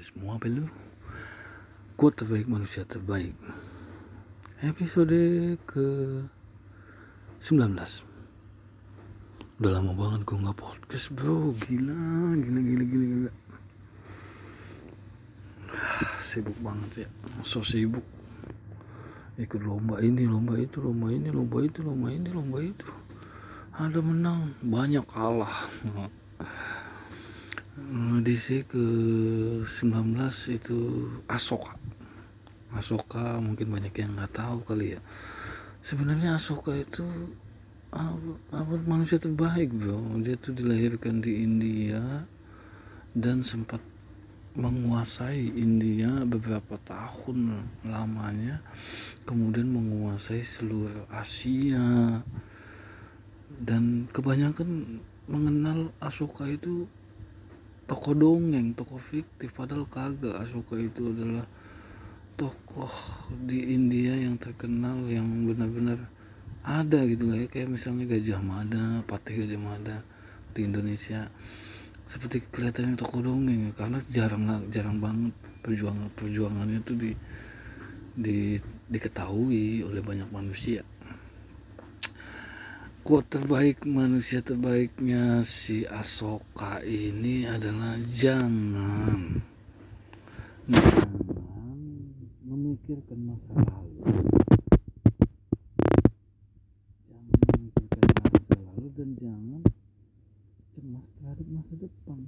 semua lu? Quote terbaik manusia terbaik. Episode ke 19 udah lama banget gue nggak podcast bro. Gila gila gila gila, gila. sibuk banget ya. So sibuk. Ikut lomba ini lomba itu lomba ini lomba itu lomba ini lomba itu. Ada menang. Banyak kalah DC ke 19 itu Asoka. Asoka mungkin banyak yang nggak tahu kali ya. Sebenarnya Asoka itu apa, manusia terbaik bro. Dia tuh dilahirkan di India dan sempat menguasai India beberapa tahun lamanya kemudian menguasai seluruh Asia. Dan kebanyakan mengenal Asoka itu tokoh dongeng tokoh fiktif. Padahal kagak Asoka itu adalah tokoh di India yang terkenal yang benar-benar ada gitu lah ya. Kayak misalnya Gajah Mada Patih Gajah Mada di Indonesia. Seperti kelihatannya tokoh dongeng ya karena jarang jarang banget perjuangan perjuangannya tuh di, di diketahui oleh banyak manusia quote terbaik manusia terbaiknya si Asoka ini adalah jangan jangan memikirkan masa lalu. Jangan memikirkan masa lalu dan jangan cemas terhadap masa depan.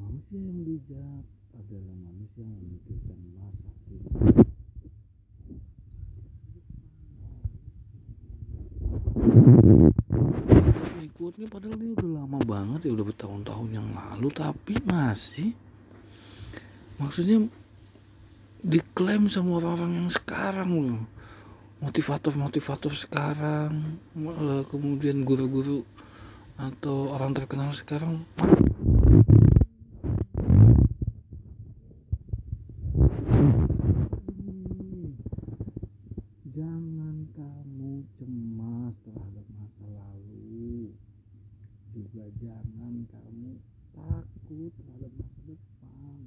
Manusia yang bijak adalah manusia yang memikirkan masa kini ini padahal ini udah lama banget ya udah bertahun-tahun yang lalu tapi masih. Maksudnya diklaim sama orang-orang yang sekarang loh. Motivator-motivator sekarang eh, kemudian guru-guru atau orang terkenal sekarang jangan kamu cemas terhadap masa lalu juga jangan kamu takut terhadap masa depan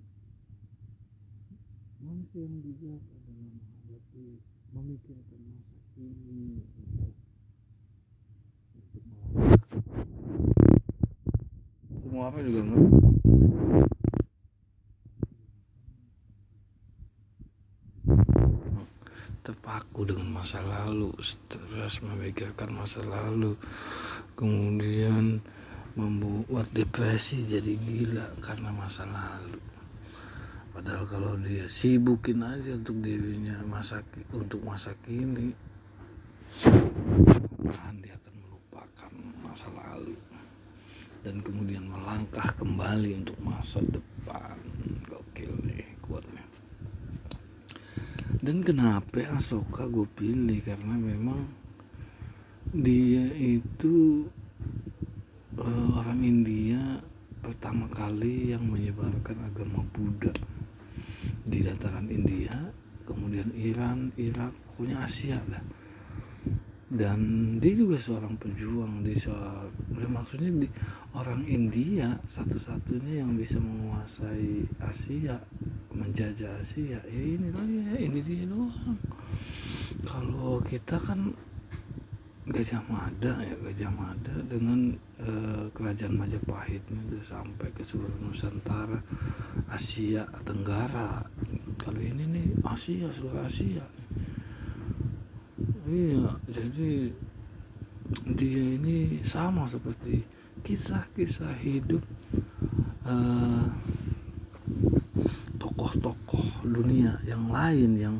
yang bijak adalah menghadapi memikirkan masa kini untuk semua apa juga ngerti terpaku dengan masa lalu terus memikirkan masa lalu kemudian membuat depresi jadi gila karena masa lalu padahal kalau dia sibukin aja untuk dirinya masa untuk masa kini dia akan melupakan masa lalu. Dan kemudian melangkah kembali untuk masa depan. Gokil nih kuatnya. Dan kenapa Asoka gue pilih? Karena memang dia itu uh, orang India pertama kali yang menyebarkan agama Buddha di dataran India kemudian Iran Irak pokoknya Asia lah. Dan dia juga seorang pejuang di soal maksudnya di orang India satu-satunya yang bisa menguasai Asia menjajah Asia. Ya ini lagi ya ini dia doang. Kalau kita kan Gajah Mada ya Gajah Mada dengan eh, kerajaan Majapahit itu sampai ke seluruh Nusantara Asia Tenggara. Kalau ini nih Asia seluruh Asia. Iya jadi dia ini sama seperti kisah-kisah hidup tokoh-tokoh uh, dunia yang lain yang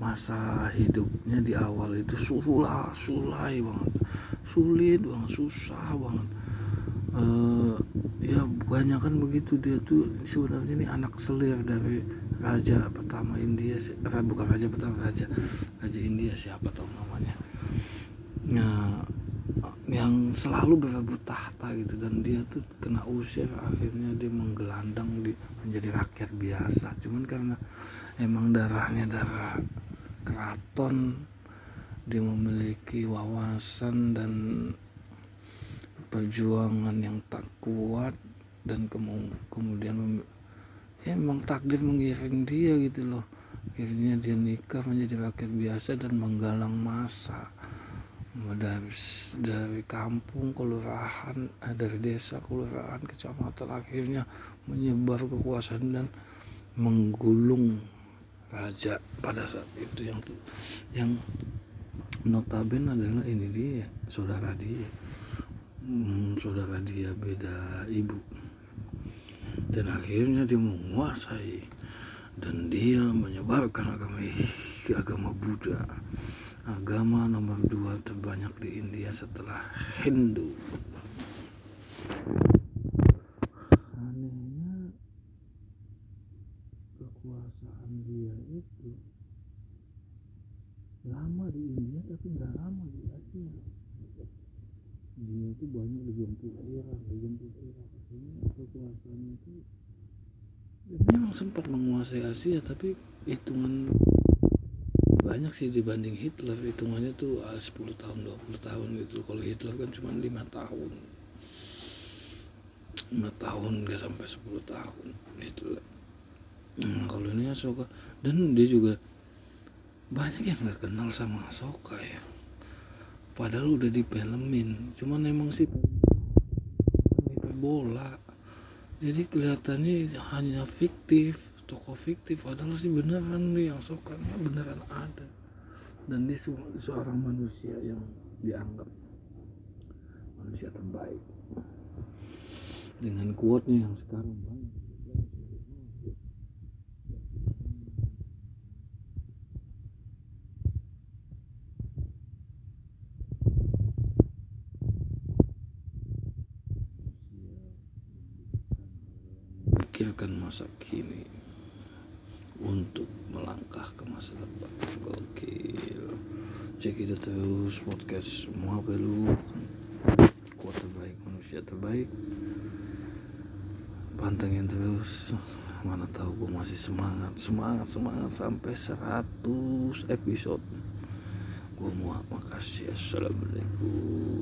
masa hidupnya di awal itu sulah sulai banget. Sulit banget susah banget. Uh, ya banyak kan begitu. Dia tuh sebenarnya ini anak selir dari raja pertama India eh, bukan raja pertama raja raja India siapa tahu namanya. Nah yang selalu berebut tahta gitu. Dan dia tuh kena usir akhirnya dia menggelandang di menjadi rakyat biasa. Cuman karena emang darahnya darah keraton dia memiliki wawasan dan perjuangan yang tak kuat dan kemudian ya memang takdir mengiring dia gitu loh. Akhirnya dia nikah menjadi rakyat biasa dan menggalang masa. Dari, dari kampung kelurahan eh, dari desa kelurahan kecamatan akhirnya menyebar kekuasaan dan menggulung raja pada saat itu yang yang notabene adalah ini dia saudara dia. Hmm, saudara dia beda ibu. Dan akhirnya dia menguasai dan dia menyebarkan agama agama Buddha. Agama nomor dua terbanyak di India setelah Hindu anehnya kekuasaan dia itu lama di India tapi nggak lama di Asia dia itu banyak digempur Iran digempur Iran akhirnya kekuasaan itu ya memang sempat menguasai Asia tapi hitungan banyak sih dibanding Hitler. Hitungannya tuh 10 ah, tahun 20 tahun gitu. Kalau Hitler kan cuma lima tahun. Lima tahun gak sampai 10 tahun Hitler. Nah, kalau ini Asoka dan dia juga banyak yang nggak kenal sama Asoka ya. Padahal udah dipelemin cuman emang sih bola. Jadi kelihatannya hanya fiktif tokoh fiktif padahal sih beneran nih yang Asoka beneran ada. Dan dia seorang manusia yang dianggap manusia terbaik. Dengan kuatnya yang sekarang banyak memikirkan masa kini untuk melangkah ke masa depan. Gokil. Cek itu terus podcast semua perlu. Kuat terbaik manusia terbaik. Pantengin terus. Mana tahu gue masih semangat semangat semangat sampai 100 episode. Gue mau makasih. Assalamualaikum